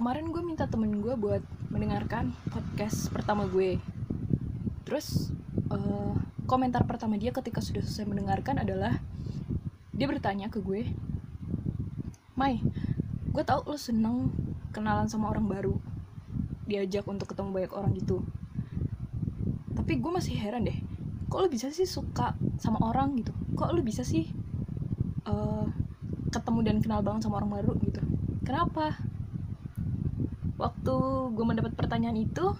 kemarin gue minta temen gue buat mendengarkan podcast pertama gue. Terus uh, komentar pertama dia ketika sudah selesai mendengarkan adalah dia bertanya ke gue Mai gue tau lo seneng kenalan sama orang baru. Diajak untuk ketemu banyak orang gitu. Tapi gue masih heran deh kok lo bisa sih suka sama orang gitu? Kok lo bisa sih uh, ketemu dan kenal banget sama orang baru gitu? Kenapa waktu gue mendapat pertanyaan itu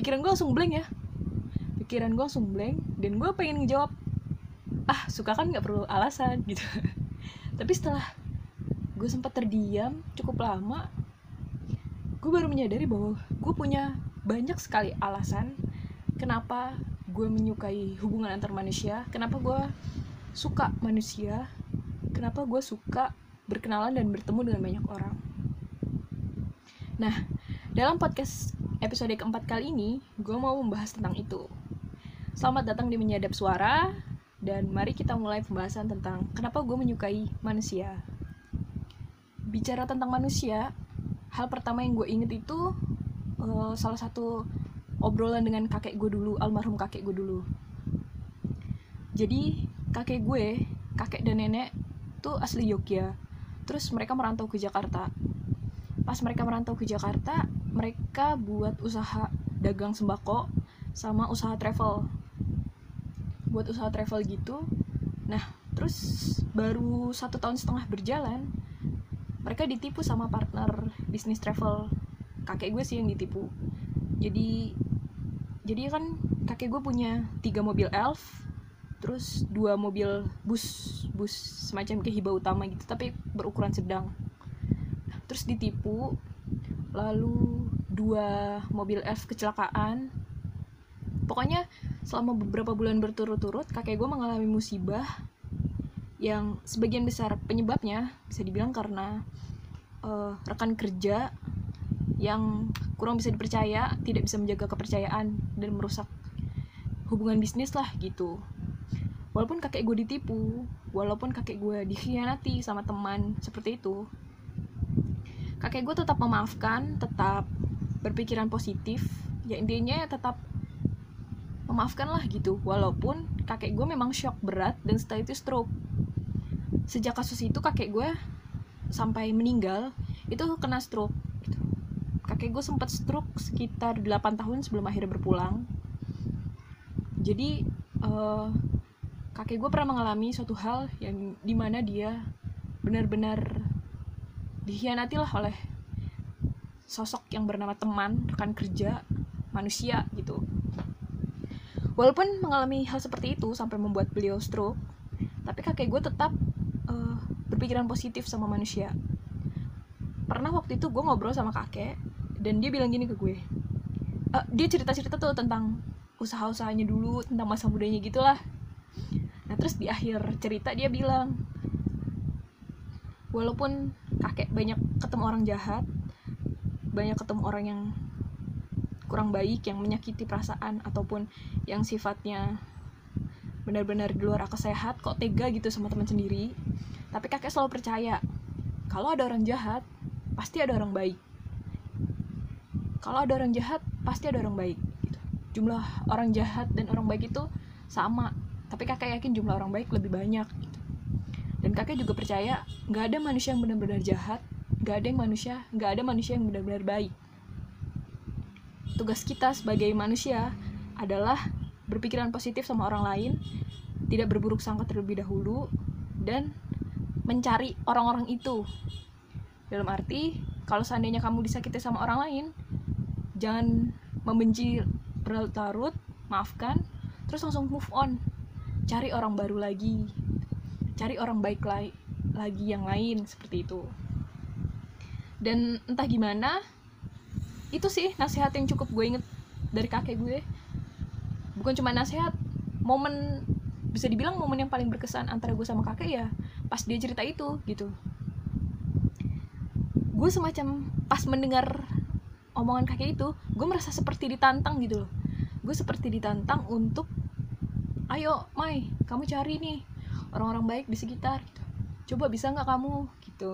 pikiran gue langsung blank ya. Pikiran gue langsung blank dan gue pengen ngejawab ah suka kan nggak perlu alasan gitu. Tapi setelah gue sempat terdiam cukup lama gue baru menyadari bahwa gue punya banyak sekali alasan kenapa gue menyukai hubungan antar manusia kenapa gue suka manusia kenapa gue suka berkenalan dan bertemu dengan banyak orang nah dalam podcast episode keempat kali ini gue mau membahas tentang itu. Selamat datang di menyadap suara dan mari kita mulai pembahasan tentang kenapa gue menyukai manusia. Bicara tentang manusia hal pertama yang gue inget itu uh, salah satu obrolan dengan kakek gue dulu almarhum kakek gue dulu. Jadi kakek gue kakek dan nenek tuh asli Yogyakarta. Terus mereka merantau ke Jakarta pas mereka merantau ke Jakarta mereka buat usaha dagang sembako sama usaha travel. Buat usaha travel gitu. Nah terus baru satu tahun setengah berjalan mereka ditipu sama partner bisnis travel. Kakek gue sih yang ditipu. Jadi jadi kan kakek gue punya tiga mobil elf terus dua mobil bus bus semacam kayak hibah utama gitu tapi berukuran sedang terus ditipu lalu dua mobil elf kecelakaan pokoknya selama beberapa bulan berturut-turut kakek gue mengalami musibah yang sebagian besar penyebabnya bisa dibilang karena uh, rekan kerja yang kurang bisa dipercaya, tidak bisa menjaga kepercayaan dan merusak hubungan bisnis lah gitu. Walaupun kakek gue ditipu, walaupun kakek gue dikhianati sama teman seperti itu, kakek gue tetap memaafkan, tetap berpikiran positif, ya intinya tetap memaafkan lah gitu. Walaupun kakek gue memang shock berat dan setelah itu stroke sejak kasus itu kakek gue sampai meninggal itu kena stroke gitu. kakek gue sempat stroke sekitar 8 tahun sebelum akhirnya berpulang jadi uh, kakek gue pernah mengalami suatu hal yang di mana dia benar-benar dikhianati lah oleh sosok yang bernama teman rekan kerja manusia gitu. Walaupun mengalami hal seperti itu sampai membuat beliau stroke tapi kakek gue tetap uh, berpikiran positif sama manusia. Pernah waktu itu gue ngobrol sama kakek dan dia bilang gini ke gue. Uh, dia cerita cerita tuh tentang usaha usahanya dulu tentang masa mudanya gitulah. Nah terus di akhir cerita dia bilang walaupun kakek banyak ketemu orang jahat banyak ketemu orang yang kurang baik yang menyakiti perasaan ataupun yang sifatnya benar-benar di luar akal sehat kok tega gitu sama teman sendiri tapi kakek selalu percaya kalau ada orang jahat pasti ada orang baik kalau ada orang jahat pasti ada orang baik gitu. jumlah orang jahat dan orang baik itu sama tapi kakek yakin jumlah orang baik lebih banyak. Kakek juga percaya nggak ada manusia yang benar-benar jahat nggak ada yang manusia nggak ada manusia yang benar-benar baik tugas kita sebagai manusia adalah berpikiran positif sama orang lain, tidak berburuk sangka terlebih dahulu, dan mencari orang-orang itu. Dalam arti, kalau seandainya kamu disakiti sama orang lain, jangan membenci berlarut-larut, maafkan, terus langsung move on. Cari orang baru lagi, cari orang baik la lagi yang lain, seperti itu. Dan entah gimana, itu sih nasihat yang cukup gue inget dari kakek gue. Bukan cuma nasihat momen bisa dibilang momen yang paling berkesan antara gue sama kakek ya pas dia cerita itu gitu. Gue semacam pas mendengar omongan kakek itu gue merasa seperti ditantang gitu loh. Gue seperti ditantang untuk ayo Mai kamu cari nih orang-orang baik di sekitar gitu. coba bisa nggak kamu? Gitu.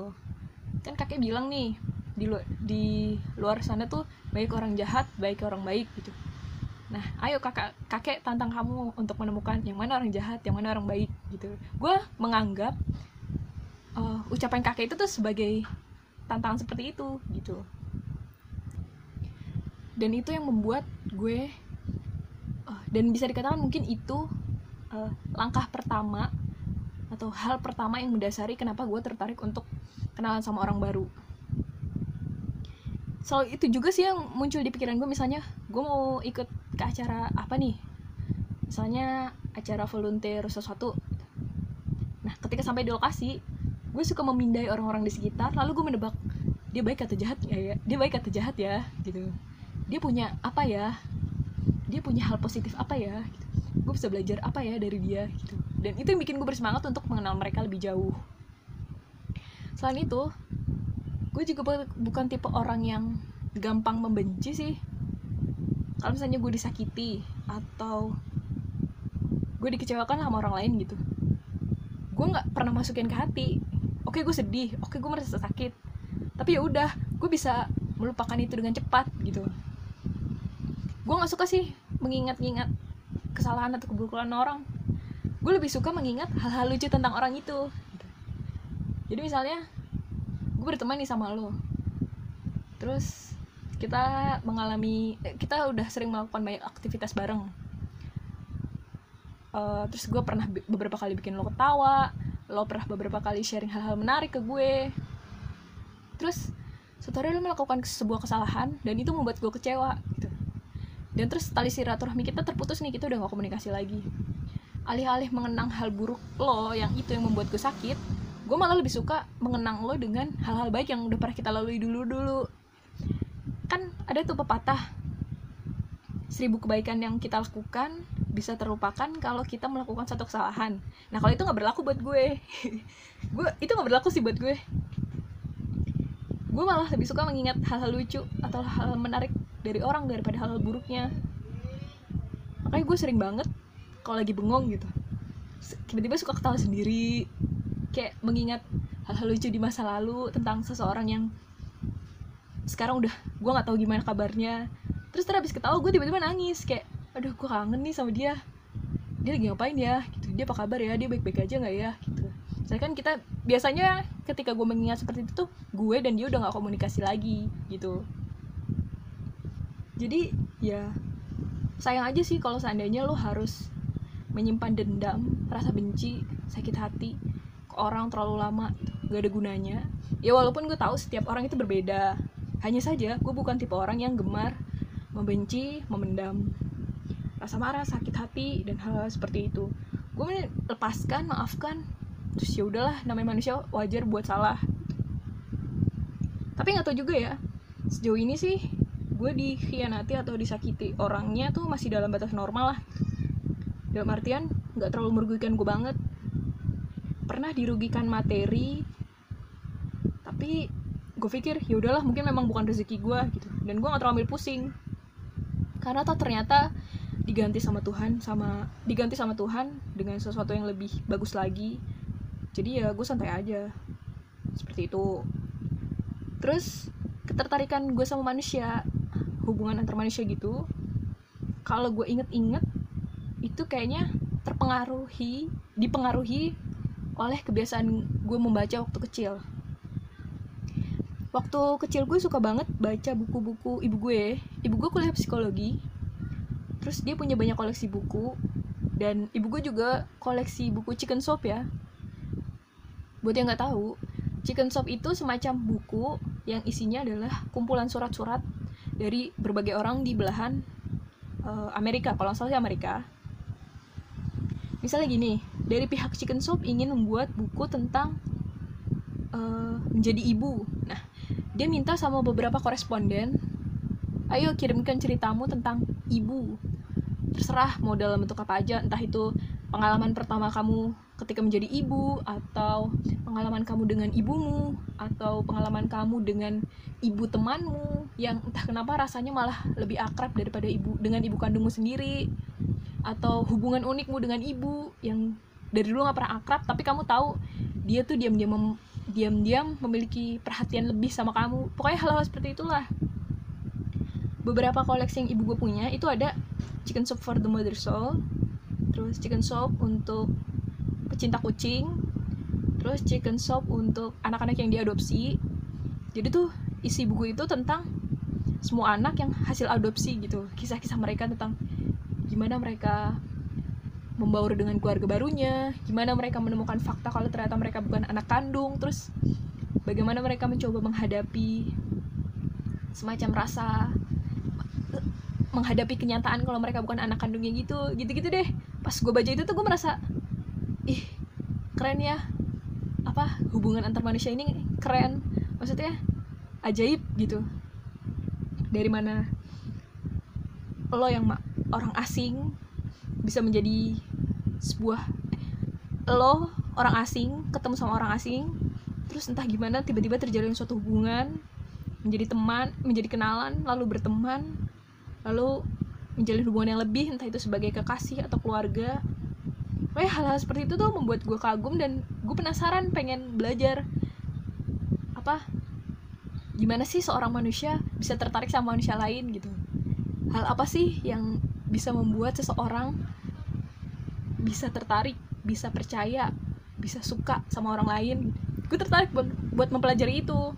Kan kakek bilang nih di lu- di luar sana tuh baik orang jahat baik orang baik gitu. Nah ayo kakak kakek tantang kamu untuk menemukan yang mana orang jahat yang mana orang baik gitu. Gue menganggap uh, ucapan kakek itu tuh sebagai tantangan seperti itu gitu. Dan itu yang membuat gue uh, dan bisa dikatakan mungkin itu uh, langkah pertama atau hal pertama yang mendasari kenapa gue tertarik untuk kenalan sama orang baru. Soal itu juga sih yang muncul di pikiran gue misalnya gue mau ikut ke acara apa nih? Misalnya acara volunteer sesuatu. Nah ketika sampai di lokasi gue suka memindai orang-orang di sekitar lalu gue menebak dia baik atau jahat ya, ya? Dia baik atau jahat ya? Gitu. Dia punya apa ya? Dia punya hal positif apa ya? Gitu. gue bisa belajar apa ya dari dia? Gitu dan itu yang bikin gue bersemangat untuk mengenal mereka lebih jauh. Selain itu gue juga bu- bukan tipe orang yang gampang membenci sih. Kalau misalnya gue disakiti atau gue dikecewakan sama orang lain gitu gue nggak pernah masukin ke hati. Oke gue sedih oke gue merasa sakit tapi ya udah gue bisa melupakan itu dengan cepat gitu. Gue nggak suka sih mengingat-ingat kesalahan atau keburukan orang gue lebih suka mengingat hal-hal lucu tentang orang itu. Jadi misalnya gue berteman nih sama lo. Terus kita mengalami eh, kita udah sering melakukan banyak aktivitas bareng. Eh, terus gue pernah beberapa kali bikin lo ketawa lo pernah beberapa kali sharing hal-hal menarik ke gue. Terus hari lo melakukan sebuah kesalahan dan itu membuat gue kecewa gitu. Dan terus tali silaturahmi kita terputus nih kita udah gak komunikasi lagi alih-alih mengenang hal buruk lo yang itu yang membuat gue sakit gue malah lebih suka mengenang lo dengan hal-hal baik yang udah pernah kita lalui dulu-dulu. Kan ada tuh pepatah seribu kebaikan yang kita lakukan bisa terlupakan kalau kita melakukan satu kesalahan. Nah kalau itu nggak berlaku buat gue. Gue itu nggak berlaku sih buat gue. Gue malah lebih suka mengingat hal-hal lucu atau hal menarik dari orang daripada hal, -hal buruknya. Makanya gue sering banget kalau lagi bengong gitu. Tiba-tiba suka ketawa sendiri. Kayak mengingat hal-hal lucu di masa lalu tentang seseorang yang sekarang udah gue nggak tahu gimana kabarnya. Terus terus habis ketawa gue tiba-tiba nangis. Kayak aduh gue kangen nih sama dia. Dia lagi ngapain ya? Gitu. Dia apa kabar ya? Dia baik-baik aja nggak ya? Gitu. Saya kan kita biasanya ketika gue mengingat seperti itu tuh gue dan dia udah nggak komunikasi lagi gitu. Jadi ya sayang aja sih kalau seandainya lo harus menyimpan dendam rasa benci sakit hati ke orang terlalu lama. Gak ada gunanya. Ya walaupun gue tahu setiap orang itu berbeda. Hanya saja gue bukan tipe orang yang gemar membenci memendam. Rasa marah sakit hati dan hal, -hal seperti itu. Gue lepaskan maafkan. Terus ya udahlah namanya manusia wajar buat salah. Tapi nggak tahu juga ya sejauh ini sih gue dikhianati atau disakiti orangnya tuh masih dalam batas normal lah dalam artian nggak terlalu merugikan gue banget. Pernah dirugikan materi tapi gue pikir ya udahlah mungkin memang bukan rezeki gue gitu. Dan gue nggak terlalu ambil pusing. Karena toh ternyata diganti sama Tuhan sama diganti sama Tuhan dengan sesuatu yang lebih bagus lagi. Jadi ya gue santai aja. Seperti itu. Terus ketertarikan gue sama manusia hubungan antar manusia gitu kalau gue inget-inget itu kayaknya terpengaruhi dipengaruhi oleh kebiasaan gue membaca waktu kecil. Waktu kecil gue suka banget baca buku-buku ibu gue. Ibu gue kuliah psikologi terus dia punya banyak koleksi buku dan ibu gue juga koleksi buku chicken shop ya. Buat yang nggak tahu chicken shop itu semacam buku yang isinya adalah kumpulan surat-surat dari berbagai orang di belahan uh, Amerika. Kalau nggak salah sih Amerika misalnya gini dari pihak chicken shop ingin membuat buku tentang uh, menjadi ibu. Nah dia minta sama beberapa koresponden ayo kirimkan ceritamu tentang ibu. Terserah mau dalam bentuk apa aja entah itu pengalaman pertama kamu ketika menjadi ibu atau pengalaman kamu dengan ibumu atau pengalaman kamu dengan ibu temanmu yang entah kenapa rasanya malah lebih akrab daripada ibu dengan ibu kandungmu sendiri atau hubungan unikmu dengan ibu yang dari dulu nggak pernah akrab tapi kamu tahu dia tuh diam-diam mem diam-diam memiliki perhatian lebih sama kamu. Pokoknya hal-hal seperti itulah. Beberapa koleksi yang ibu gue punya itu ada chicken soup for the mother soul terus chicken soup untuk pecinta kucing terus chicken soup untuk anak-anak yang diadopsi. Jadi tuh isi buku itu tentang semua anak yang hasil adopsi gitu kisah-kisah mereka tentang gimana mereka membaur dengan keluarga barunya? Gimana mereka menemukan fakta kalau ternyata mereka bukan anak kandung? Terus bagaimana mereka mencoba menghadapi semacam rasa menghadapi kenyataan kalau mereka bukan anak kandungnya gitu? Gitu-gitu deh. Pas gue baca itu tuh gue merasa ih keren ya. Apa hubungan antar manusia ini keren. Maksudnya ajaib gitu. Dari mana? Lo yang orang asing bisa menjadi sebuah lo orang asing ketemu sama orang asing terus entah gimana tiba-tiba terjalin suatu hubungan menjadi teman menjadi kenalan lalu berteman lalu menjalin hubungan yang lebih entah itu sebagai kekasih atau keluarga. Kayak hal-hal seperti itu tuh membuat gue kagum dan gue penasaran pengen belajar apa gimana sih seorang manusia bisa tertarik sama manusia lain gitu. Hal apa sih yang bisa membuat seseorang bisa tertarik bisa percaya bisa suka sama orang lain. Gue tertarik buat, buat mempelajari itu.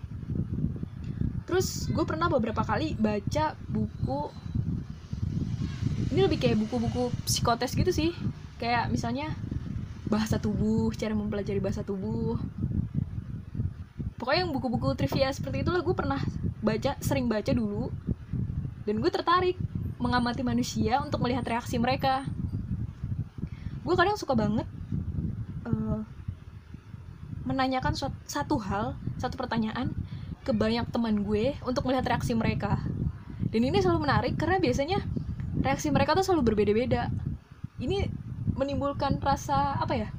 Terus gue pernah beberapa kali baca buku ini lebih kayak buku-buku psikotes gitu sih. Kayak misalnya bahasa tubuh cara mempelajari bahasa tubuh. Pokoknya yang buku-buku trivia seperti itulah gue pernah baca sering baca dulu. Dan gue tertarik mengamati manusia untuk melihat reaksi mereka. Gue kadang suka banget uh, menanyakan satu hal satu pertanyaan ke banyak teman gue untuk melihat reaksi mereka. Dan ini selalu menarik karena biasanya reaksi mereka tuh selalu berbeda-beda. Ini menimbulkan rasa apa ya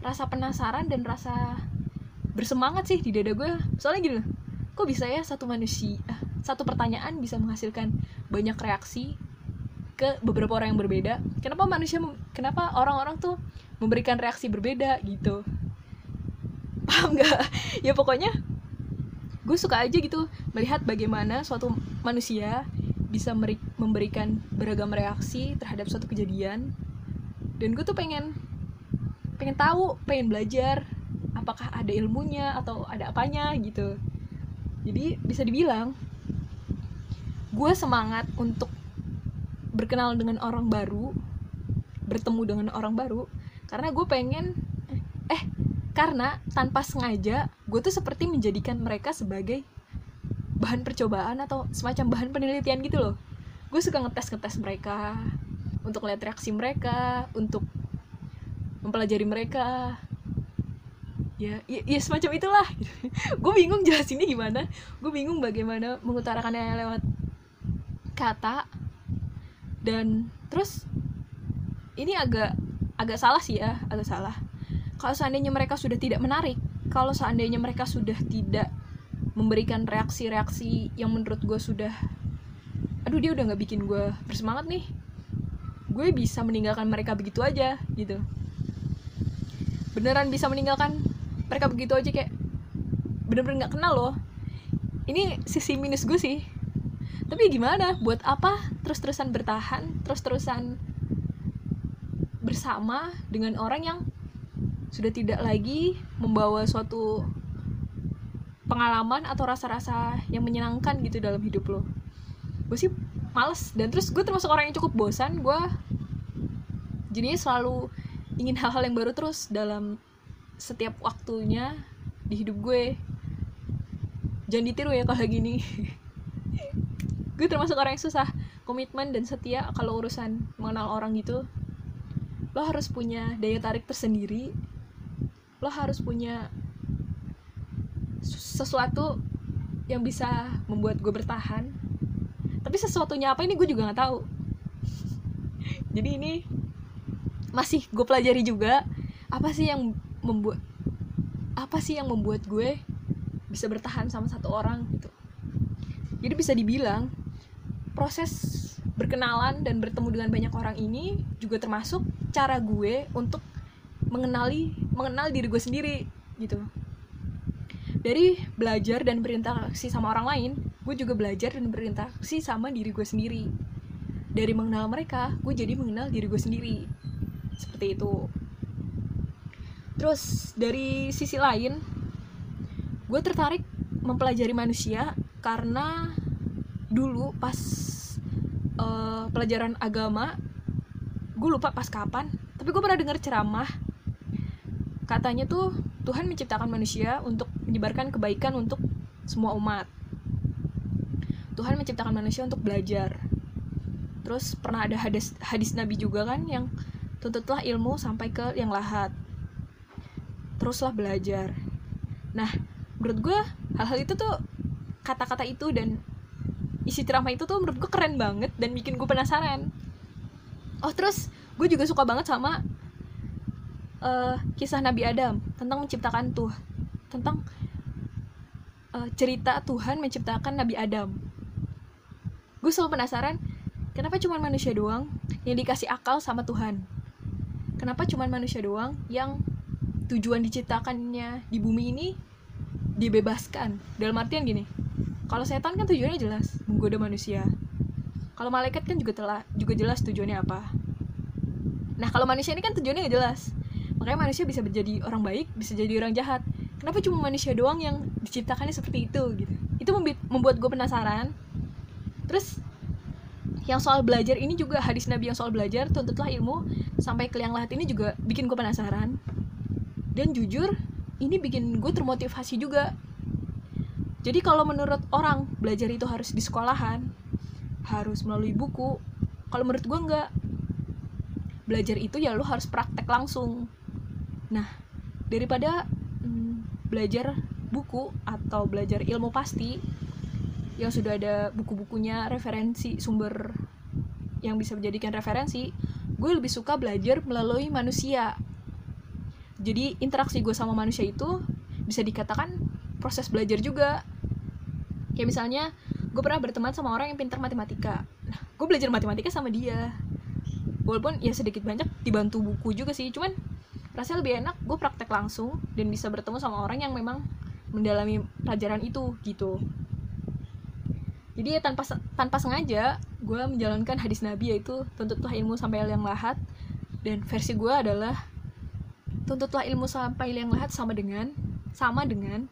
rasa penasaran dan rasa bersemangat sih di dada gue. Soalnya gini kok bisa ya satu manusia satu pertanyaan bisa menghasilkan banyak reaksi ke beberapa orang yang berbeda. Kenapa manusia kenapa orang-orang tuh memberikan reaksi berbeda gitu? Paham nggak? Ya pokoknya gue suka aja gitu melihat bagaimana suatu manusia bisa memberikan beragam reaksi terhadap suatu kejadian. Dan gue tuh pengen pengen tahu pengen belajar apakah ada ilmunya atau ada apanya gitu. Jadi bisa dibilang gue semangat untuk berkenalan dengan orang baru bertemu dengan orang baru karena gue pengen eh karena tanpa sengaja gue tuh seperti menjadikan mereka sebagai bahan percobaan atau semacam bahan penelitian gitu loh. Gue suka ngetes ngetes mereka untuk lihat reaksi mereka untuk mempelajari mereka. Ya ya, ya semacam itulah. Gue bingung jelasinnya gimana gue bingung bagaimana mengutarakannya lewat kata dan terus ini agak agak salah sih ya agak salah. Kalau seandainya mereka sudah tidak menarik kalau seandainya mereka sudah tidak memberikan reaksi-reaksi yang menurut gue sudah aduh dia udah nggak bikin gue bersemangat nih. Gue bisa meninggalkan mereka begitu aja gitu. Beneran bisa meninggalkan mereka begitu aja kayak bener-bener nggak kenal loh. Ini sisi minus gue sih tapi gimana? Buat apa terus-terusan bertahan terus-terusan bersama dengan orang yang sudah tidak lagi membawa suatu pengalaman atau rasa-rasa yang menyenangkan gitu dalam hidup lo? Gue sih males. Dan terus gue termasuk orang yang cukup bosan. Gue jadinya selalu ingin hal-hal yang baru terus dalam setiap waktunya di hidup gue. Jangan ditiru ya kalau gini gue termasuk orang yang susah komitmen dan setia kalau urusan mengenal orang gitu. Lo harus punya daya tarik tersendiri. Lo harus punya sesuatu yang bisa membuat gue bertahan. Tapi sesuatunya apa ini gue juga nggak tahu. Jadi ini masih gue pelajari juga apa sih yang membuat apa sih yang membuat gue bisa bertahan sama satu orang gitu. Jadi bisa dibilang proses berkenalan dan bertemu dengan banyak orang ini juga termasuk cara gue untuk mengenali mengenal diri gue sendiri gitu. Dari belajar dan berinteraksi sama orang lain gue juga belajar dan berinteraksi sama diri gue sendiri. Dari mengenal mereka gue jadi mengenal diri gue sendiri. Seperti itu. Terus dari sisi lain gue tertarik mempelajari manusia karena dulu pas uh, pelajaran agama gue lupa pas kapan tapi gue pernah dengar ceramah. Katanya tuh Tuhan menciptakan manusia untuk menyebarkan kebaikan untuk semua umat. Tuhan menciptakan manusia untuk belajar. Terus pernah ada hadis hadis Nabi juga kan yang tuntutlah ilmu sampai ke yang lahat. Teruslah belajar. Nah menurut gue hal-hal itu tuh kata-kata itu dan isi ceramah itu tuh menurut gue keren banget dan bikin gue penasaran. Oh terus gue juga suka banget sama uh, kisah Nabi Adam tentang menciptakan tuh tentang uh, cerita Tuhan menciptakan Nabi Adam. Gue selalu penasaran kenapa cuma manusia doang yang dikasih akal sama Tuhan? Kenapa cuma manusia doang yang tujuan diciptakannya di bumi ini dibebaskan? Dalam artian gini kalau setan kan tujuannya jelas menggoda manusia. Kalau malaikat kan juga telah juga jelas tujuannya apa. Nah kalau manusia ini kan tujuannya nggak jelas. Makanya manusia bisa menjadi orang baik bisa jadi orang jahat. Kenapa cuma manusia doang yang diciptakannya seperti itu gitu? Itu membuat gue penasaran. Terus yang soal belajar ini juga hadis Nabi yang soal belajar tuntutlah ilmu sampai ke yang lahat ini juga bikin gue penasaran. Dan jujur ini bikin gue termotivasi juga jadi kalau menurut orang belajar itu harus di sekolahan harus melalui buku. Kalau menurut gue enggak. Belajar itu ya lo harus praktek langsung. Nah daripada hmm, belajar buku atau belajar ilmu pasti yang sudah ada buku-bukunya referensi sumber yang bisa menjadikan referensi gue lebih suka belajar melalui manusia. Jadi interaksi gue sama manusia itu bisa dikatakan proses belajar juga. Kayak misalnya gue pernah berteman sama orang yang pintar matematika. Nah gue belajar matematika sama dia. Walaupun ya sedikit banyak dibantu buku juga sih cuman rasanya lebih enak gue praktek langsung dan bisa bertemu sama orang yang memang mendalami pelajaran itu gitu. Jadi ya tanpa tanpa sengaja gue menjalankan hadis nabi yaitu tuntutlah ilmu sampai yang lahat. Dan versi gue adalah tuntutlah ilmu sampai yang lahat sama dengan sama dengan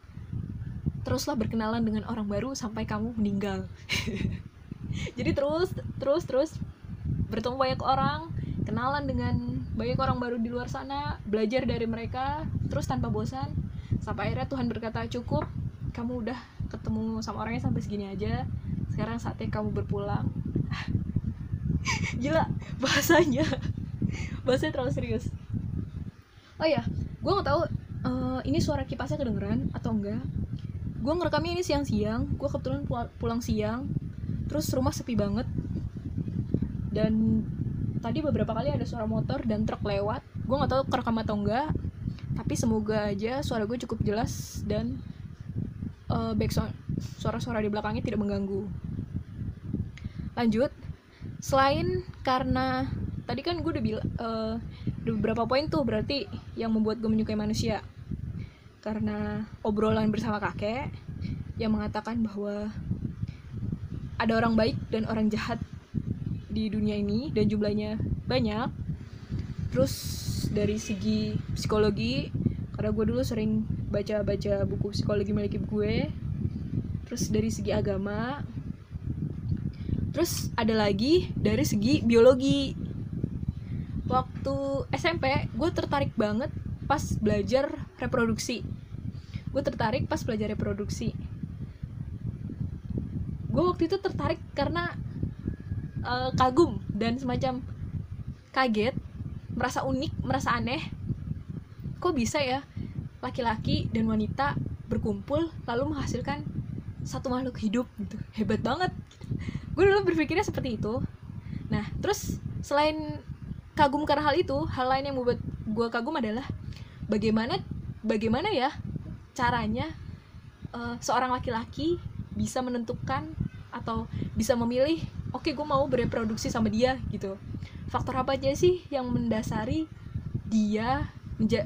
teruslah berkenalan dengan orang baru sampai kamu meninggal. Jadi terus terus terus bertemu banyak orang kenalan dengan banyak orang baru di luar sana belajar dari mereka terus tanpa bosan sampai akhirnya Tuhan berkata cukup kamu udah ketemu sama orangnya sampai segini aja sekarang saatnya kamu berpulang. Gila bahasanya bahasanya terlalu serius. Oh ya gue nggak tahu uh, ini suara kipasnya kedengeran atau enggak gue ngerekamnya ini siang-siang. Gue kebetulan pulang siang. Terus rumah sepi banget. Dan tadi beberapa kali ada suara motor dan truk lewat. Gue nggak tahu kerekam atau enggak tapi semoga aja suara gue cukup jelas dan uh, background suara-suara di belakangnya tidak mengganggu. Lanjut. Selain karena tadi kan gue udah bilang uh, ada beberapa poin tuh berarti yang membuat gue menyukai manusia karena obrolan bersama kakek yang mengatakan bahwa ada orang baik dan orang jahat di dunia ini dan jumlahnya banyak. Terus dari segi psikologi karena gue dulu sering baca-baca buku psikologi milik gue. Terus dari segi agama. Terus ada lagi dari segi biologi. Waktu SMP gue tertarik banget pas belajar reproduksi gue tertarik pas belajar reproduksi. Gue waktu itu tertarik karena uh, kagum dan semacam kaget merasa unik merasa aneh. Kok bisa ya laki-laki dan wanita berkumpul lalu menghasilkan satu makhluk hidup gitu? Hebat banget. Gue dulu berpikirnya seperti itu. Nah terus selain kagum karena hal itu hal lain yang membuat gue kagum adalah bagaimana bagaimana ya caranya uh, seorang laki-laki bisa menentukan atau bisa memilih oke okay, gue mau bereproduksi sama dia gitu. Faktor apa aja sih yang mendasari dia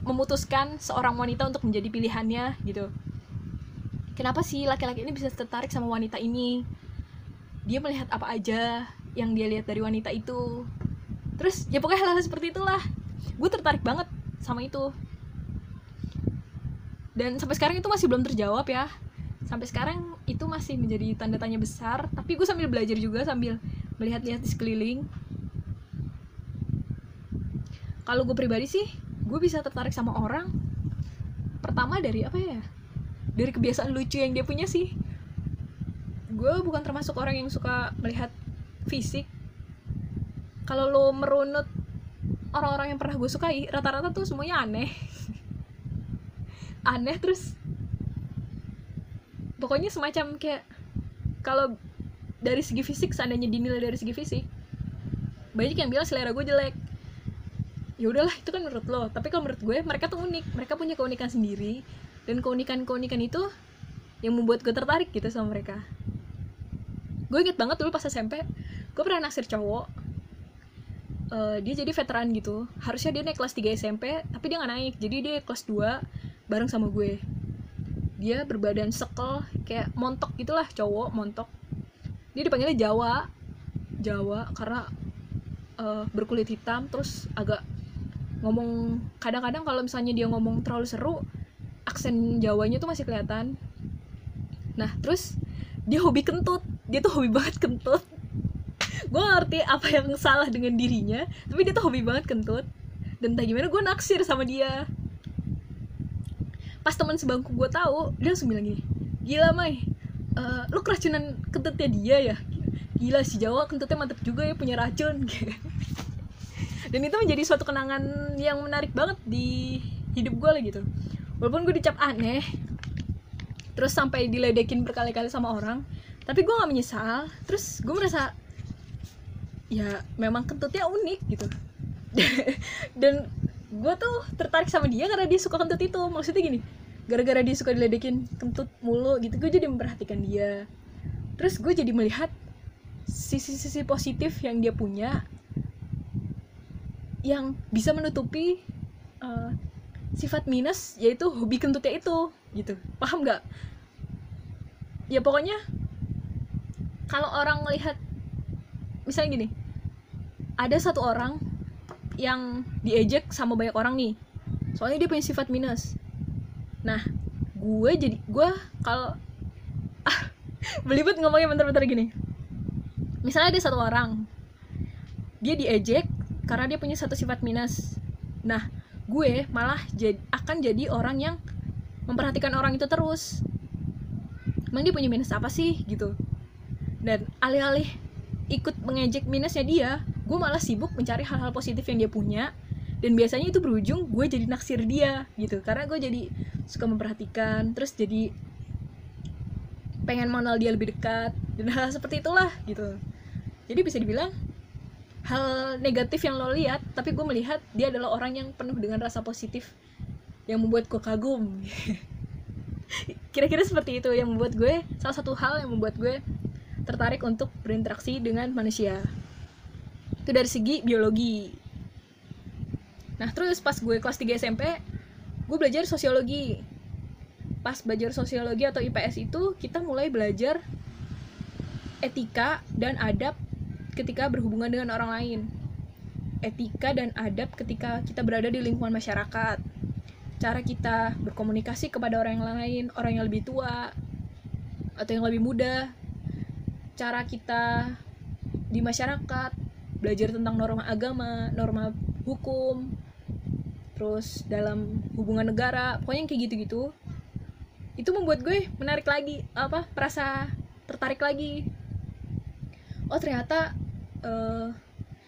memutuskan seorang wanita untuk menjadi pilihannya gitu? Kenapa sih laki-laki ini bisa tertarik sama wanita ini? Dia melihat apa aja yang dia lihat dari wanita itu? Terus ya pokoknya hal-hal seperti itulah. Gue tertarik banget sama itu dan sampai sekarang itu masih belum terjawab ya. Sampai sekarang itu masih menjadi tanda tanya besar. Tapi gue sambil belajar juga sambil melihat-lihat di sekeliling. Kalau gue pribadi sih gue bisa tertarik sama orang pertama dari apa ya? Dari kebiasaan lucu yang dia punya sih. Gue bukan termasuk orang yang suka melihat fisik. Kalau lo merunut orang-orang yang pernah gue sukai rata-rata tuh semuanya aneh aneh terus pokoknya semacam kayak kalau dari segi fisik seandainya dinilai dari segi fisik banyak yang bilang selera gue jelek. Ya udahlah itu kan menurut lo. Tapi kalau menurut gue mereka tuh unik. Mereka punya keunikan sendiri. Dan keunikan keunikan itu yang membuat gue tertarik gitu sama mereka. Gue inget banget dulu pas SMP gue pernah naksir cowok. Uh, dia jadi veteran gitu. Harusnya dia naik kelas 3 SMP tapi dia nggak naik. Jadi dia kelas 2 bareng sama gue. Dia berbadan sekel kayak montok gitulah cowok montok. Dia dipanggilnya Jawa. Jawa karena uh, berkulit hitam terus agak ngomong kadang-kadang kalau misalnya dia ngomong terlalu seru aksen Jawanya tuh masih kelihatan. Nah terus dia hobi kentut. Dia tuh hobi banget kentut. Gue ngerti apa yang salah dengan dirinya tapi dia tuh hobi banget kentut. Dan entah gimana gue naksir sama dia pas teman sebangku gue tahu dia langsung bilang gini gila Mai uh, lu keracunan kentutnya dia ya? Gila si Jawa kentutnya mantep juga ya punya racun. Dan itu menjadi suatu kenangan yang menarik banget di hidup gue lah gitu. Walaupun gue dicap aneh terus sampai diledekin berkali-kali sama orang tapi gue gak menyesal. Terus gue merasa ya memang kentutnya unik gitu. Dan gue tuh tertarik sama dia karena dia suka kentut itu. Maksudnya gini gara-gara dia suka diledekin kentut mulu gitu gue jadi memperhatikan dia. Terus gue jadi melihat sisi-sisi positif yang dia punya yang bisa menutupi uh, sifat minus yaitu hobi kentutnya itu gitu. Paham nggak? Ya pokoknya kalau orang melihat misalnya gini ada satu orang yang diejek sama banyak orang nih. Soalnya dia punya sifat minus nah gue jadi gue kalau ah belibet ngomongnya bentar-bentar gini. Misalnya ada satu orang dia diejek karena dia punya satu sifat minus. Nah gue malah jad, akan jadi orang yang memperhatikan orang itu terus. Emang dia punya minus apa sih gitu. Dan alih-alih ikut mengejek minusnya dia gue malah sibuk mencari hal-hal positif yang dia punya dan biasanya itu berujung gue jadi naksir dia gitu. Karena gue jadi suka memperhatikan terus jadi pengen mengenal dia lebih dekat dan hal, hal seperti itulah gitu. Jadi bisa dibilang hal negatif yang lo lihat tapi gue melihat dia adalah orang yang penuh dengan rasa positif yang membuat gue kagum. Kira-kira seperti itu yang membuat gue salah satu hal yang membuat gue tertarik untuk berinteraksi dengan manusia. Itu dari segi biologi nah terus pas gue kelas 3 SMP gue belajar sosiologi pas belajar sosiologi atau IPS itu kita mulai belajar etika dan adab ketika berhubungan dengan orang lain. Etika dan adab ketika kita berada di lingkungan masyarakat. Cara kita berkomunikasi kepada orang yang lain, orang yang lebih tua atau yang lebih muda. Cara kita di masyarakat belajar tentang norma agama, norma hukum, terus dalam hubungan negara, pokoknya kayak gitu-gitu. Itu membuat gue menarik lagi, apa, perasa tertarik lagi. Oh ternyata uh,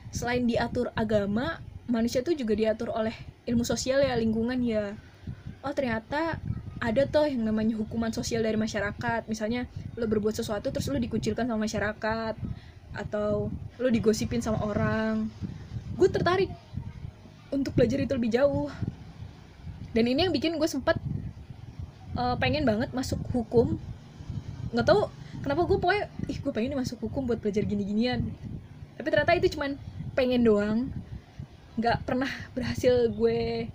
selain diatur agama manusia tuh juga diatur oleh ilmu sosial ya lingkungan ya oh ternyata ada tuh yang namanya hukuman sosial dari masyarakat misalnya lo berbuat sesuatu terus lo dikucilkan sama masyarakat atau lo digosipin sama orang gue tertarik untuk belajar itu lebih jauh. Dan ini yang bikin gue sempet uh, pengen banget masuk hukum. Nggak tahu kenapa gue pokoknya ih gue pengen masuk hukum buat belajar gini-ginian. Tapi ternyata itu cuman pengen doang. Nggak pernah berhasil gue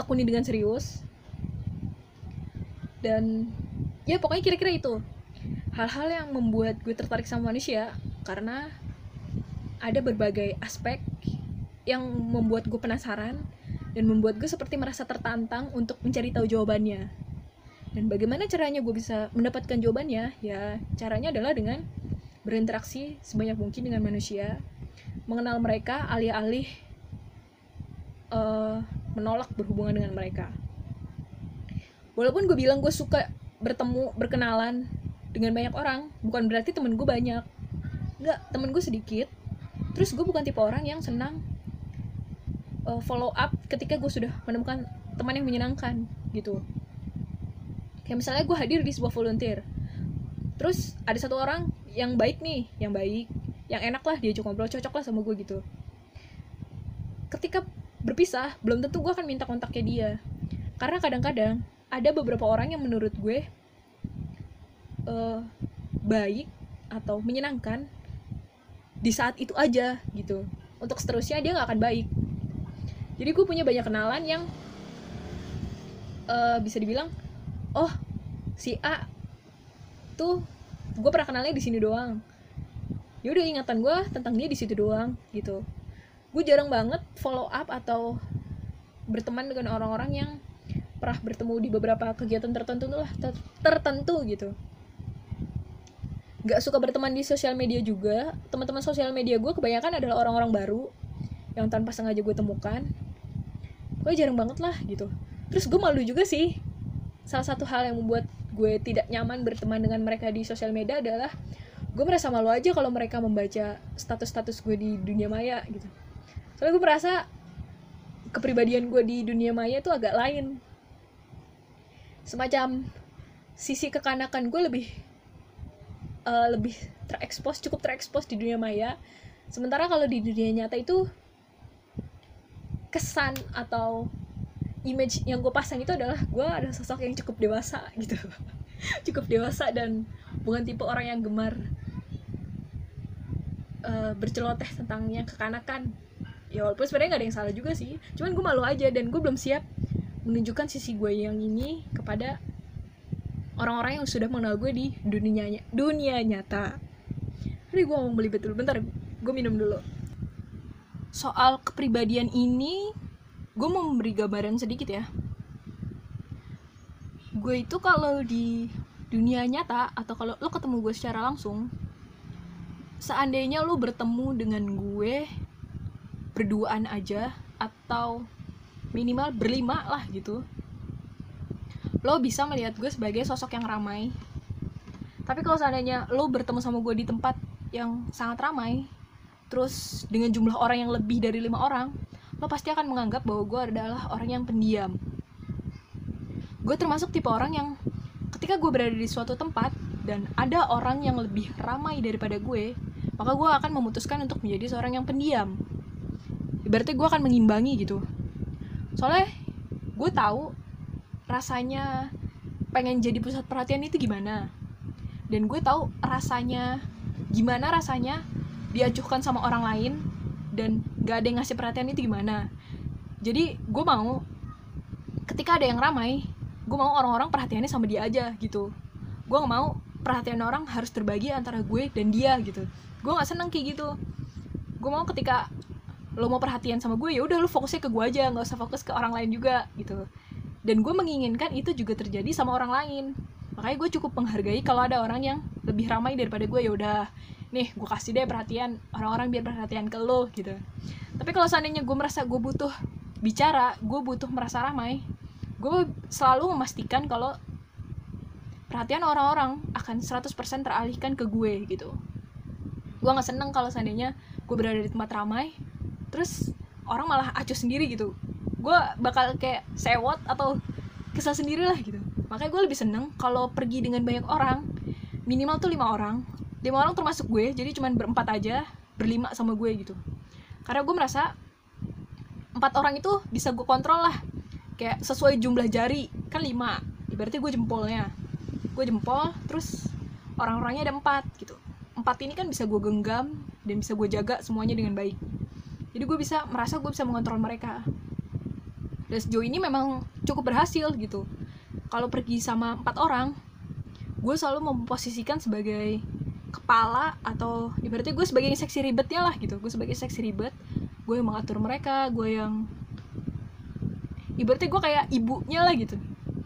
tekuni dengan serius. Dan ya pokoknya kira-kira itu. Hal-hal yang membuat gue tertarik sama manusia karena ada berbagai aspek yang membuat gue penasaran dan membuat gue seperti merasa tertantang untuk mencari tahu jawabannya. Dan bagaimana caranya gue bisa mendapatkan jawabannya? Ya caranya adalah dengan berinteraksi sebanyak mungkin dengan manusia mengenal mereka alih-alih uh, menolak berhubungan dengan mereka. Walaupun gue bilang gue suka bertemu berkenalan dengan banyak orang bukan berarti temen gue banyak. Nggak temen gue sedikit terus gue bukan tipe orang yang senang uh, follow up ketika gue sudah menemukan teman yang menyenangkan gitu. Kayak misalnya gue hadir di sebuah volunteer terus ada satu orang yang baik nih yang baik yang enak lah dia ngobrol cocok lah sama gue gitu. Ketika berpisah belum tentu gue akan minta kontaknya dia. Karena kadang-kadang ada beberapa orang yang menurut gue uh, baik atau menyenangkan di saat itu aja gitu. Untuk seterusnya dia nggak akan baik jadi gue punya banyak kenalan yang uh, bisa dibilang oh si A tuh gue pernah kenalnya di sini doang. Ya udah ingatan gue tentang dia di situ doang gitu. Gue jarang banget follow up atau berteman dengan orang-orang yang pernah bertemu di beberapa kegiatan tertentu lah ter tertentu gitu. Gak suka berteman di sosial media juga. Teman-teman sosial media gue kebanyakan adalah orang-orang baru yang tanpa sengaja gue temukan gue jarang banget lah gitu. Terus gue malu juga sih. Salah satu hal yang membuat gue tidak nyaman berteman dengan mereka di sosial media adalah gue merasa malu aja kalau mereka membaca status-status gue di dunia maya gitu. Soalnya gue merasa kepribadian gue di dunia maya tuh agak lain. Semacam sisi kekanakan gue lebih uh, lebih terekspos cukup terekspos di dunia maya. Sementara kalau di dunia nyata itu kesan atau image yang gue pasang itu adalah gue adalah sosok yang cukup dewasa gitu. Cukup dewasa dan bukan tipe orang yang gemar uh, berceloteh tentang yang kekanakan. Ya walaupun sebenarnya gak ada yang salah juga sih. Cuman gue malu aja dan gue belum siap menunjukkan sisi gue yang ini kepada orang-orang yang sudah mengenal gue di dunia dunia nyata. Ini gue mau beli betul. Bentar, gue minum dulu soal kepribadian ini gue mau memberi gambaran sedikit ya. Gue itu kalau di dunia nyata atau kalau lo ketemu gue secara langsung seandainya lo bertemu dengan gue berduaan aja atau minimal berlima lah gitu lo bisa melihat gue sebagai sosok yang ramai. Tapi kalau seandainya lo bertemu sama gue di tempat yang sangat ramai terus dengan jumlah orang yang lebih dari lima orang lo pasti akan menganggap bahwa gue adalah orang yang pendiam. Gue termasuk tipe orang yang ketika gue berada di suatu tempat dan ada orang yang lebih ramai daripada gue maka gue akan memutuskan untuk menjadi seorang yang pendiam. Ibaratnya gue akan mengimbangi gitu. Soalnya gue tahu rasanya pengen jadi pusat perhatian itu gimana. Dan gue tahu rasanya gimana rasanya diacuhkan sama orang lain dan gak ada yang ngasih perhatian itu gimana. Jadi gue mau ketika ada yang ramai gue mau orang-orang perhatiannya sama dia aja gitu. Gue gak mau perhatian orang harus terbagi antara gue dan dia gitu. Gue gak seneng kayak gitu. Gue mau ketika lo mau perhatian sama gue ya udah lo fokusnya ke gue aja nggak usah fokus ke orang lain juga gitu. Dan gue menginginkan itu juga terjadi sama orang lain. Makanya gue cukup menghargai kalau ada orang yang lebih ramai daripada gue ya udah nih gue kasih deh perhatian orang-orang biar perhatian ke lo gitu. Tapi kalau seandainya gue merasa gue butuh bicara gue butuh merasa ramai gue selalu memastikan kalau perhatian orang-orang akan 100% teralihkan ke gue gitu. Gue nggak seneng kalau seandainya gue berada di tempat ramai terus orang malah acuh sendiri gitu. Gue bakal kayak sewot atau kesal sendiri lah gitu. Makanya gue lebih seneng kalau pergi dengan banyak orang minimal tuh lima orang lima orang termasuk gue jadi cuman berempat aja berlima sama gue gitu. Karena gue merasa empat orang itu bisa gue kontrol lah. Kayak sesuai jumlah jari kan lima. Berarti gue jempolnya. Gue jempol terus orang-orangnya ada empat gitu. Empat ini kan bisa gue genggam dan bisa gue jaga semuanya dengan baik. Jadi gue bisa merasa gue bisa mengontrol mereka. Dan sejauh ini memang cukup berhasil gitu. Kalau pergi sama empat orang gue selalu memposisikan sebagai kepala atau ibaratnya gue sebagai seksi ribetnya lah gitu. Gue sebagai seksi ribet gue yang mengatur mereka gue yang ibaratnya gue kayak ibunya lah gitu.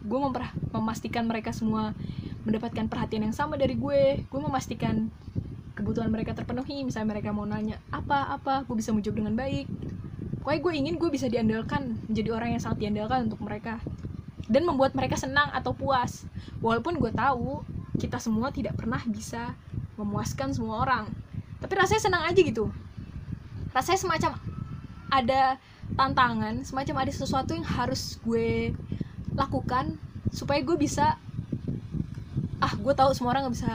Gue memper memastikan mereka semua mendapatkan perhatian yang sama dari gue. Gue memastikan kebutuhan mereka terpenuhi. Misalnya mereka mau nanya apa apa? Gue bisa menjawab dengan baik. Pokoknya gue ingin gue bisa diandalkan menjadi orang yang sangat diandalkan untuk mereka. Dan membuat mereka senang atau puas. Walaupun gue tahu kita semua tidak pernah bisa memuaskan semua orang. Tapi rasanya senang aja gitu. Rasanya semacam ada tantangan semacam ada sesuatu yang harus gue lakukan supaya gue bisa ah gue tahu semua orang nggak bisa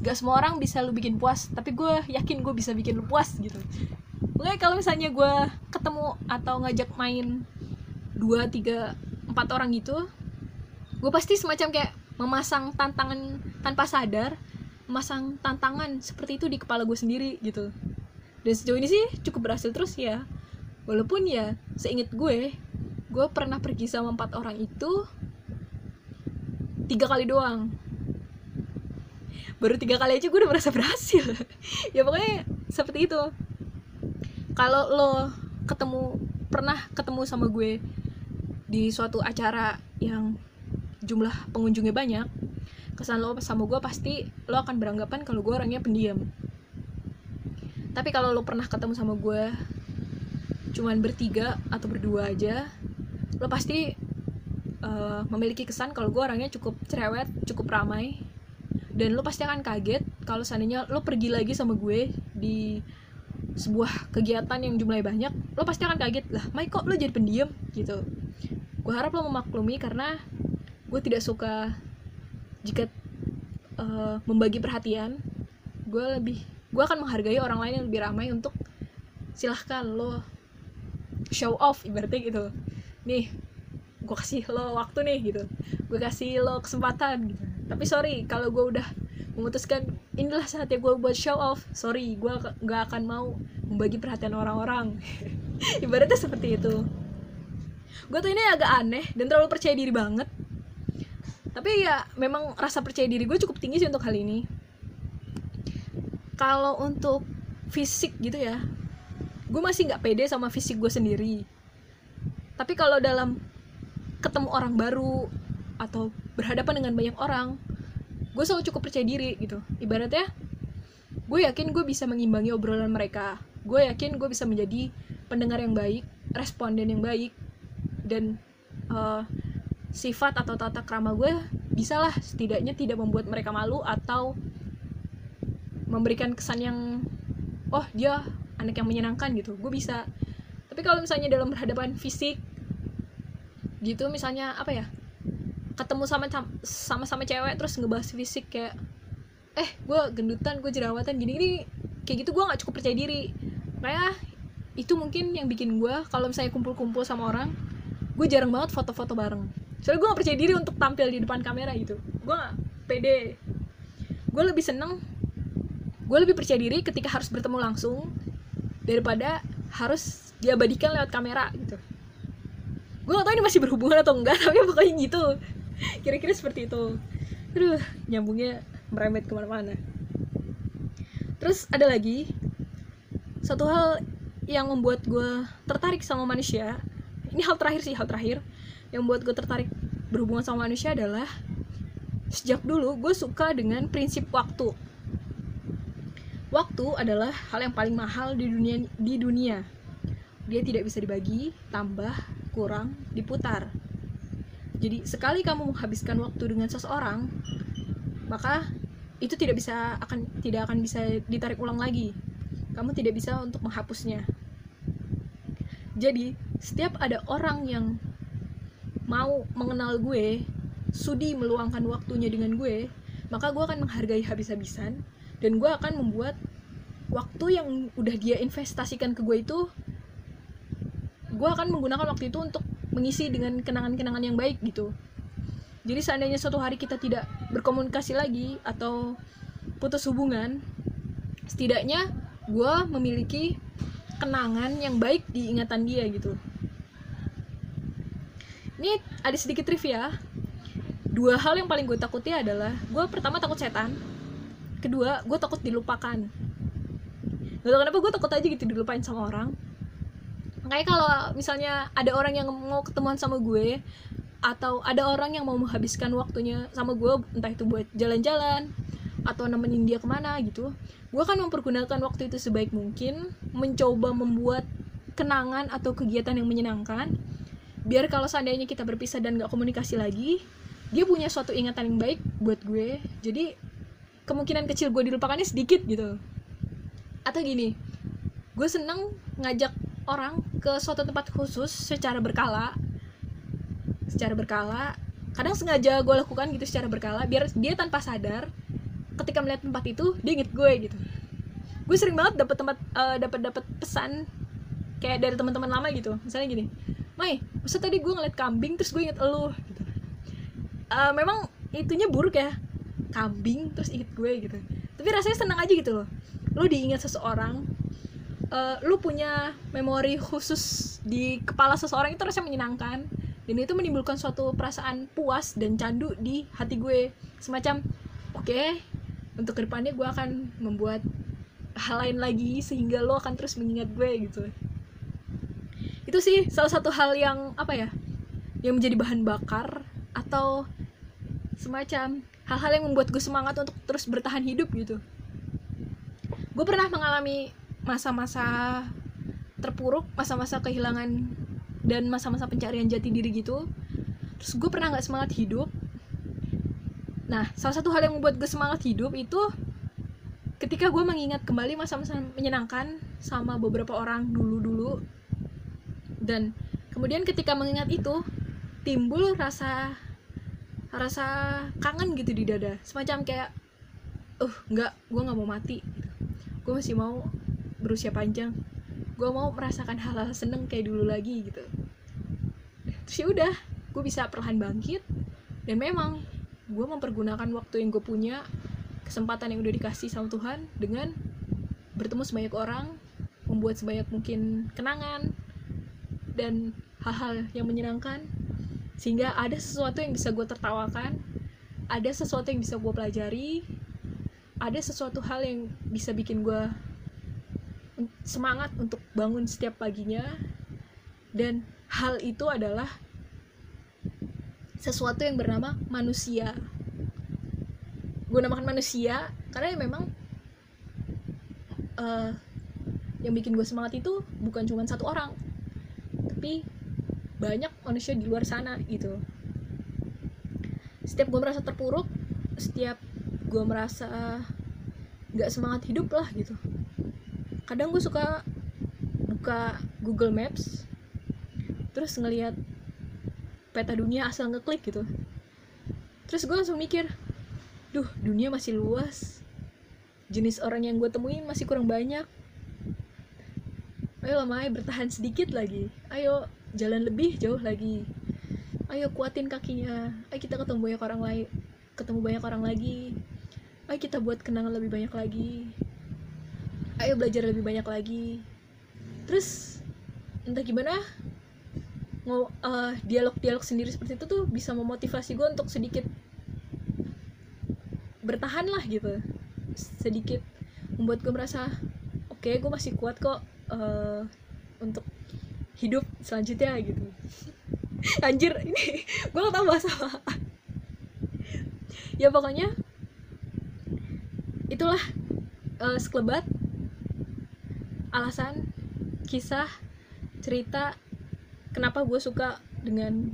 gak semua orang bisa lu bikin puas tapi gue yakin gue bisa bikin lu puas gitu. Oke kalau misalnya gue ketemu atau ngajak main dua tiga empat orang gitu gue pasti semacam kayak memasang tantangan tanpa sadar memasang tantangan seperti itu di kepala gue sendiri gitu. Dan sejauh ini sih cukup berhasil terus ya. Walaupun ya seinget gue gue pernah pergi sama empat orang itu tiga kali doang. Baru tiga kali aja gue udah merasa berhasil. Ya pokoknya seperti itu. Kalau lo ketemu pernah ketemu sama gue di suatu acara yang jumlah pengunjungnya banyak kesan lo sama gue pasti lo akan beranggapan kalau gue orangnya pendiam. Tapi kalau lo pernah ketemu sama gue cuman bertiga atau berdua aja lo pasti uh, memiliki kesan kalau gue orangnya cukup cerewet cukup ramai. Dan lo pasti akan kaget kalau seandainya lo pergi lagi sama gue di sebuah kegiatan yang jumlahnya banyak lo pasti akan kaget lah Mai kok lo jadi pendiam? Gitu. Gue harap lo memaklumi karena gue tidak suka jika uh, membagi perhatian gue lebih gue akan menghargai orang lain yang lebih ramai untuk silahkan lo show off ibaratnya gitu. Nih gue kasih lo waktu nih gitu. Gue kasih lo kesempatan gitu. Tapi sorry kalau gue udah memutuskan inilah saatnya gue buat show off. Sorry gue gak akan mau membagi perhatian orang-orang. Ibaratnya seperti itu. Gue tuh ini agak aneh dan terlalu percaya diri banget tapi ya memang rasa percaya diri gue cukup tinggi sih untuk hal ini. Kalau untuk fisik gitu ya gue masih nggak pede sama fisik gue sendiri. Tapi kalau dalam ketemu orang baru atau berhadapan dengan banyak orang gue selalu cukup percaya diri gitu. Ibaratnya gue yakin gue bisa mengimbangi obrolan mereka. Gue yakin gue bisa menjadi pendengar yang baik responden yang baik dan uh, sifat atau tata krama gue bisalah setidaknya tidak membuat mereka malu atau memberikan kesan yang oh dia anak yang menyenangkan gitu. Gue bisa. Tapi kalau misalnya dalam berhadapan fisik gitu misalnya apa ya ketemu sama sama sama cewek terus ngebahas fisik kayak eh gue gendutan gue jerawatan gini gini kayak gitu gue nggak cukup percaya diri. Kayak itu mungkin yang bikin gue kalau misalnya kumpul-kumpul sama orang gue jarang banget foto-foto bareng soalnya gue gak percaya diri untuk tampil di depan kamera gitu. Gue gak pede. Gue lebih seneng gue lebih percaya diri ketika harus bertemu langsung daripada harus diabadikan lewat kamera gitu. Gue gak tau ini masih berhubungan atau enggak tapi pokoknya gitu. Kira-kira seperti itu. Aduh nyambungnya merembet ke mana-mana. Terus ada lagi satu hal yang membuat gue tertarik sama manusia. Ini hal terakhir sih hal terakhir yang membuat gue tertarik berhubungan sama manusia adalah sejak dulu gue suka dengan prinsip waktu waktu adalah hal yang paling mahal di dunia di dunia dia tidak bisa dibagi tambah kurang diputar. Jadi sekali kamu menghabiskan waktu dengan seseorang, maka itu tidak bisa akan tidak akan bisa ditarik ulang lagi. Kamu tidak bisa untuk menghapusnya. Jadi, setiap ada orang yang mau mengenal gue, sudi meluangkan waktunya dengan gue, maka gue akan menghargai habis-habisan dan gue akan membuat waktu yang udah dia investasikan ke gue itu gue akan menggunakan waktu itu untuk mengisi dengan kenangan-kenangan yang baik gitu. Jadi seandainya suatu hari kita tidak berkomunikasi lagi atau putus hubungan setidaknya gue memiliki kenangan yang baik di ingatan dia gitu ini ada sedikit trivia. Dua hal yang paling gue takuti adalah gue pertama takut setan. Kedua gue takut dilupakan. Gak tau kenapa gue takut aja gitu dilupain sama orang. Makanya kalau misalnya ada orang yang mau ketemuan sama gue atau ada orang yang mau menghabiskan waktunya sama gue entah itu buat jalan-jalan atau nemenin dia ke mana gitu gue akan mempergunakan waktu itu sebaik mungkin mencoba membuat kenangan atau kegiatan yang menyenangkan biar kalau seandainya kita berpisah dan gak komunikasi lagi dia punya suatu ingatan yang baik buat gue. Jadi kemungkinan kecil gue dilupakannya sedikit gitu. Atau gini gue seneng ngajak orang ke suatu tempat khusus secara berkala. Secara berkala kadang sengaja gue lakukan gitu secara berkala biar dia tanpa sadar ketika melihat tempat itu dia inget gue gitu. Gue sering banget dapat tempat uh, dapat dapat pesan kayak dari teman-teman lama gitu. Misalnya gini Mai masa tadi gue ngeliat kambing terus gue inget elu gitu. Uh, memang itunya buruk ya. Kambing terus inget gue gitu. Tapi rasanya senang aja gitu loh. Lo diingat seseorang uh, lo punya memori khusus di kepala seseorang itu rasanya menyenangkan. Dan itu menimbulkan suatu perasaan puas dan candu di hati gue. Semacam oke okay, untuk ke depannya gue akan membuat hal lain lagi sehingga lo akan terus mengingat gue gitu itu sih salah satu hal yang apa ya yang menjadi bahan bakar atau semacam hal-hal yang membuat gue semangat untuk terus bertahan hidup gitu. Gue pernah mengalami masa-masa terpuruk masa-masa kehilangan dan masa-masa pencarian jati diri gitu. Terus gue pernah nggak semangat hidup? Nah salah satu hal yang membuat gue semangat hidup itu ketika gue mengingat kembali masa-masa menyenangkan sama beberapa orang dulu-dulu dan kemudian ketika mengingat itu timbul rasa rasa kangen gitu di dada. Semacam kayak uh nggak gue nggak mau mati. Gue masih mau berusia panjang. Gue mau merasakan hal-hal seneng kayak dulu lagi gitu. Terus ya udah gue bisa perlahan bangkit. Dan memang gue mempergunakan waktu yang gue punya kesempatan yang udah dikasih sama Tuhan dengan bertemu sebanyak orang membuat sebanyak mungkin kenangan dan hal-hal yang menyenangkan. Sehingga ada sesuatu yang bisa gue tertawakan ada sesuatu yang bisa gue pelajari ada sesuatu hal yang bisa bikin gue semangat untuk bangun setiap paginya. Dan hal itu adalah sesuatu yang bernama manusia. Gue namakan manusia karena memang uh, yang bikin gue semangat itu bukan cuma satu orang tapi banyak manusia di luar sana gitu. Setiap gue merasa terpuruk setiap gue merasa nggak semangat hidup lah gitu. Kadang gue suka buka Google Maps terus ngelihat peta dunia asal ngeklik gitu. Terus gue langsung mikir duh dunia masih luas. Jenis orang yang gue temuin masih kurang banyak ayo lah Mai bertahan sedikit lagi. Ayo jalan lebih jauh lagi. Ayo kuatin kakinya. Ayo kita ketemu banyak orang lain ketemu banyak orang lagi. Ayo kita buat kenangan lebih banyak lagi. Ayo belajar lebih banyak lagi. Terus entah gimana mau uh, dialog-dialog sendiri seperti itu tuh bisa memotivasi gue untuk sedikit bertahan lah gitu. Sedikit membuat gue merasa oke okay, gue masih kuat kok uh, untuk hidup selanjutnya gitu. Anjir ini gue gak tau bahasa ya pokoknya itulah uh, sekelebat alasan kisah cerita kenapa gue suka dengan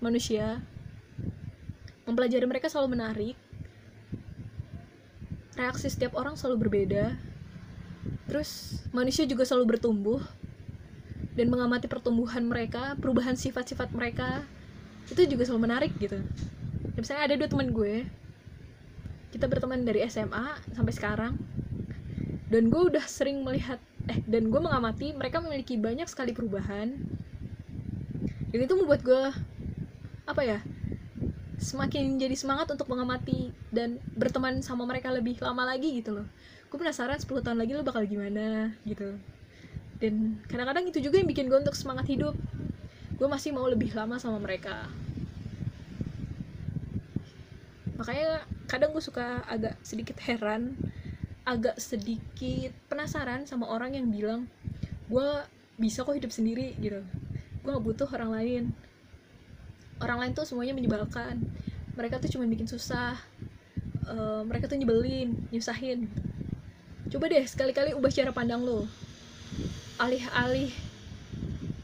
manusia. Mempelajari mereka selalu menarik. Reaksi setiap orang selalu berbeda terus manusia juga selalu bertumbuh dan mengamati pertumbuhan mereka perubahan sifat-sifat mereka. Itu juga selalu menarik gitu. Misalnya ada dua teman gue. Kita berteman dari SMA sampai sekarang. Dan gue udah sering melihat eh dan gue mengamati mereka memiliki banyak sekali perubahan. Dan itu membuat gue apa ya semakin jadi semangat untuk mengamati dan berteman sama mereka lebih lama lagi gitu loh gue penasaran 10 tahun lagi lo bakal gimana gitu. Dan kadang-kadang itu juga yang bikin gue untuk semangat hidup. Gue masih mau lebih lama sama mereka. Makanya kadang gue suka agak sedikit heran agak sedikit penasaran sama orang yang bilang gue bisa kok hidup sendiri gitu. Gue gak butuh orang lain. Orang lain tuh semuanya menyebalkan. Mereka tuh cuma bikin susah uh, mereka tuh nyebelin nyusahin coba deh sekali-kali ubah cara pandang lo. Alih-alih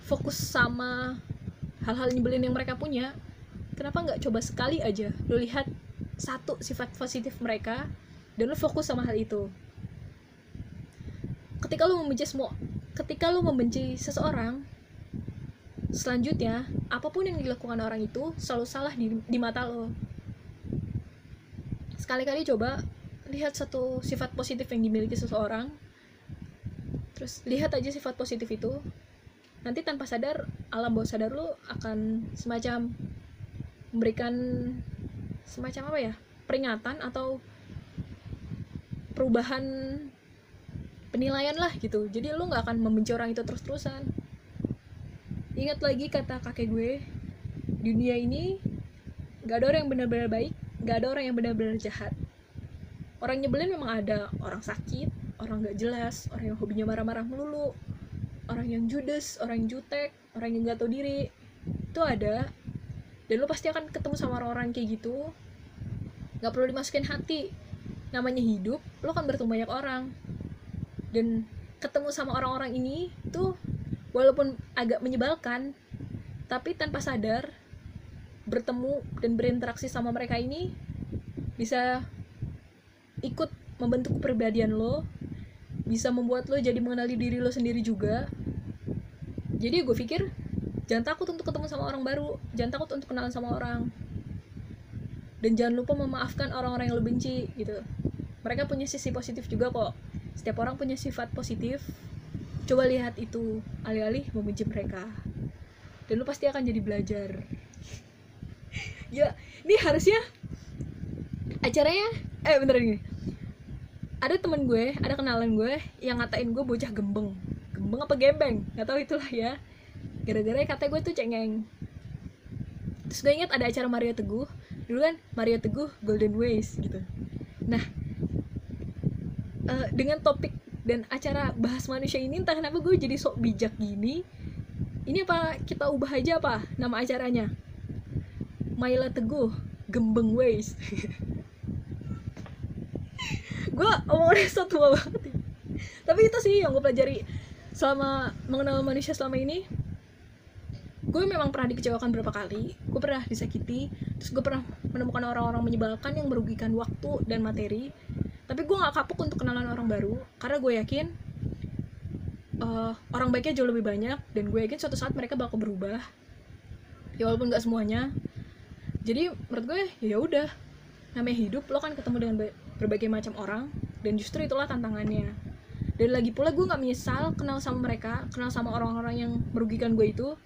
fokus sama hal-hal nyebelin yang mereka punya kenapa nggak coba sekali aja? Lo lihat satu sifat positif mereka dan lo fokus sama hal itu. Ketika lo membenci semua ketika lo membenci seseorang selanjutnya apa pun yang dilakukan orang itu selalu salah di, di mata lo. Sekali-kali coba lihat satu sifat positif yang dimiliki seseorang. Terus lihat aja sifat positif itu. Nanti tanpa sadar alam bawah sadar lo akan semacam memberikan semacam apa ya? Peringatan atau perubahan penilaian lah gitu. Jadi lo nggak akan membenci orang itu terus-terusan. Ingat lagi kata kakek gue dunia ini nggak ada orang yang benar-benar baik nggak ada orang yang benar-benar jahat orang nyebelin memang ada. Orang sakit orang nggak jelas orang yang hobinya marah-marah melulu orang yang judes orang yang jutek orang yang nggak tahu diri. Itu ada. Dan lo pasti akan ketemu sama orang-orang kayak gitu. Nggak perlu dimasukin hati. Namanya hidup lo kan bertemu banyak orang. Dan ketemu sama orang-orang ini tuh walaupun agak menyebalkan tapi tanpa sadar bertemu dan berinteraksi sama mereka ini bisa ikut membentuk kepribadian lo bisa membuat lo jadi mengenali diri lo sendiri juga. Jadi gue pikir jangan takut untuk ketemu sama orang baru jangan takut untuk kenalan sama orang. Dan jangan lupa memaafkan orang-orang yang lo benci gitu. Mereka punya sisi positif juga kok. Setiap orang punya sifat positif. Coba lihat itu alih-alih membenci mereka. Dan lo pasti akan jadi belajar. Ya ini harusnya acaranya eh bener ini ada temen gue ada kenalan gue yang ngatain gue bocah gembeng. Gembeng apa gembeng? Nggak tahu itulah ya. Gara-gara kata gue tuh cengeng. Terus gue ingat ada acara Mario Teguh. Dulu kan Mario Teguh Golden Ways gitu. Nah uh, dengan topik dan acara bahas manusia ini entah kenapa gue jadi sok bijak gini. Ini apa kita ubah aja apa nama acaranya? Maila Teguh Gembeng Ways gue omongnya satu banget tapi itu sih yang gue pelajari selama mengenal manusia selama ini. Gue memang pernah dikecewakan berapa kali gue pernah disakiti terus gue pernah menemukan orang-orang menyebalkan yang merugikan waktu dan materi. Tapi gue gak kapok untuk kenalan orang baru karena gue yakin uh, orang baiknya jauh lebih banyak dan gue yakin suatu saat mereka bakal berubah. Ya walaupun gak semuanya. Jadi menurut gue ya udah namanya hidup lo kan ketemu dengan berbagai macam orang dan justru itulah tantangannya. Dan lagi pula gue nggak menyesal kenal sama mereka kenal sama orang-orang yang merugikan gue itu.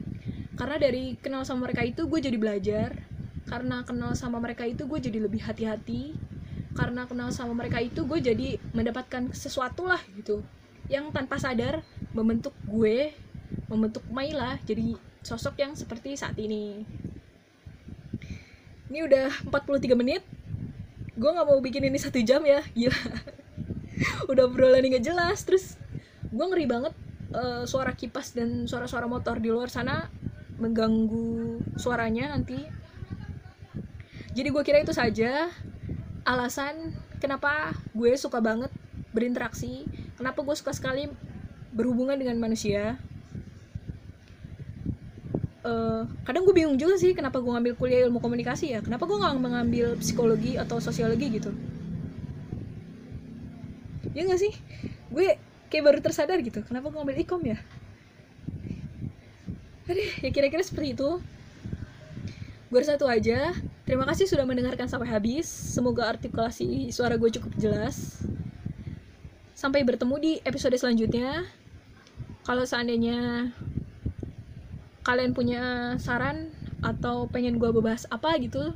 Karena dari kenal sama mereka itu gue jadi belajar. Karena kenal sama mereka itu gue jadi lebih hati-hati. Karena kenal sama mereka itu gue jadi mendapatkan sesuatu lah gitu. Yang tanpa sadar membentuk gue membentuk Maila jadi sosok yang seperti saat ini. Ini udah 43 menit gue nggak mau bikin ini satu jam ya gila. Udah obrolan nggak jelas terus gue ngeri banget uh, suara kipas dan suara-suara motor di luar sana mengganggu suaranya nanti. Jadi gue kira itu saja alasan kenapa gue suka banget berinteraksi kenapa gue suka sekali berhubungan dengan manusia uh, kadang gue bingung juga sih kenapa gue ngambil kuliah ilmu komunikasi ya kenapa gue nggak mengambil psikologi atau sosiologi gitu ya gak sih gue kayak baru tersadar gitu kenapa gue ngambil ikom ya Aduh, ya kira-kira seperti itu. Gue satu aja. Terima kasih sudah mendengarkan sampai habis. Semoga artikulasi suara gue cukup jelas. Sampai bertemu di episode selanjutnya. Kalau seandainya kalian punya saran atau pengen gue bahas apa gitu,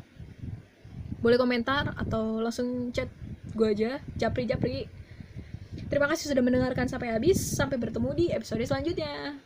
boleh komentar atau langsung chat gue aja, japri japri. Terima kasih sudah mendengarkan sampai habis. Sampai bertemu di episode selanjutnya.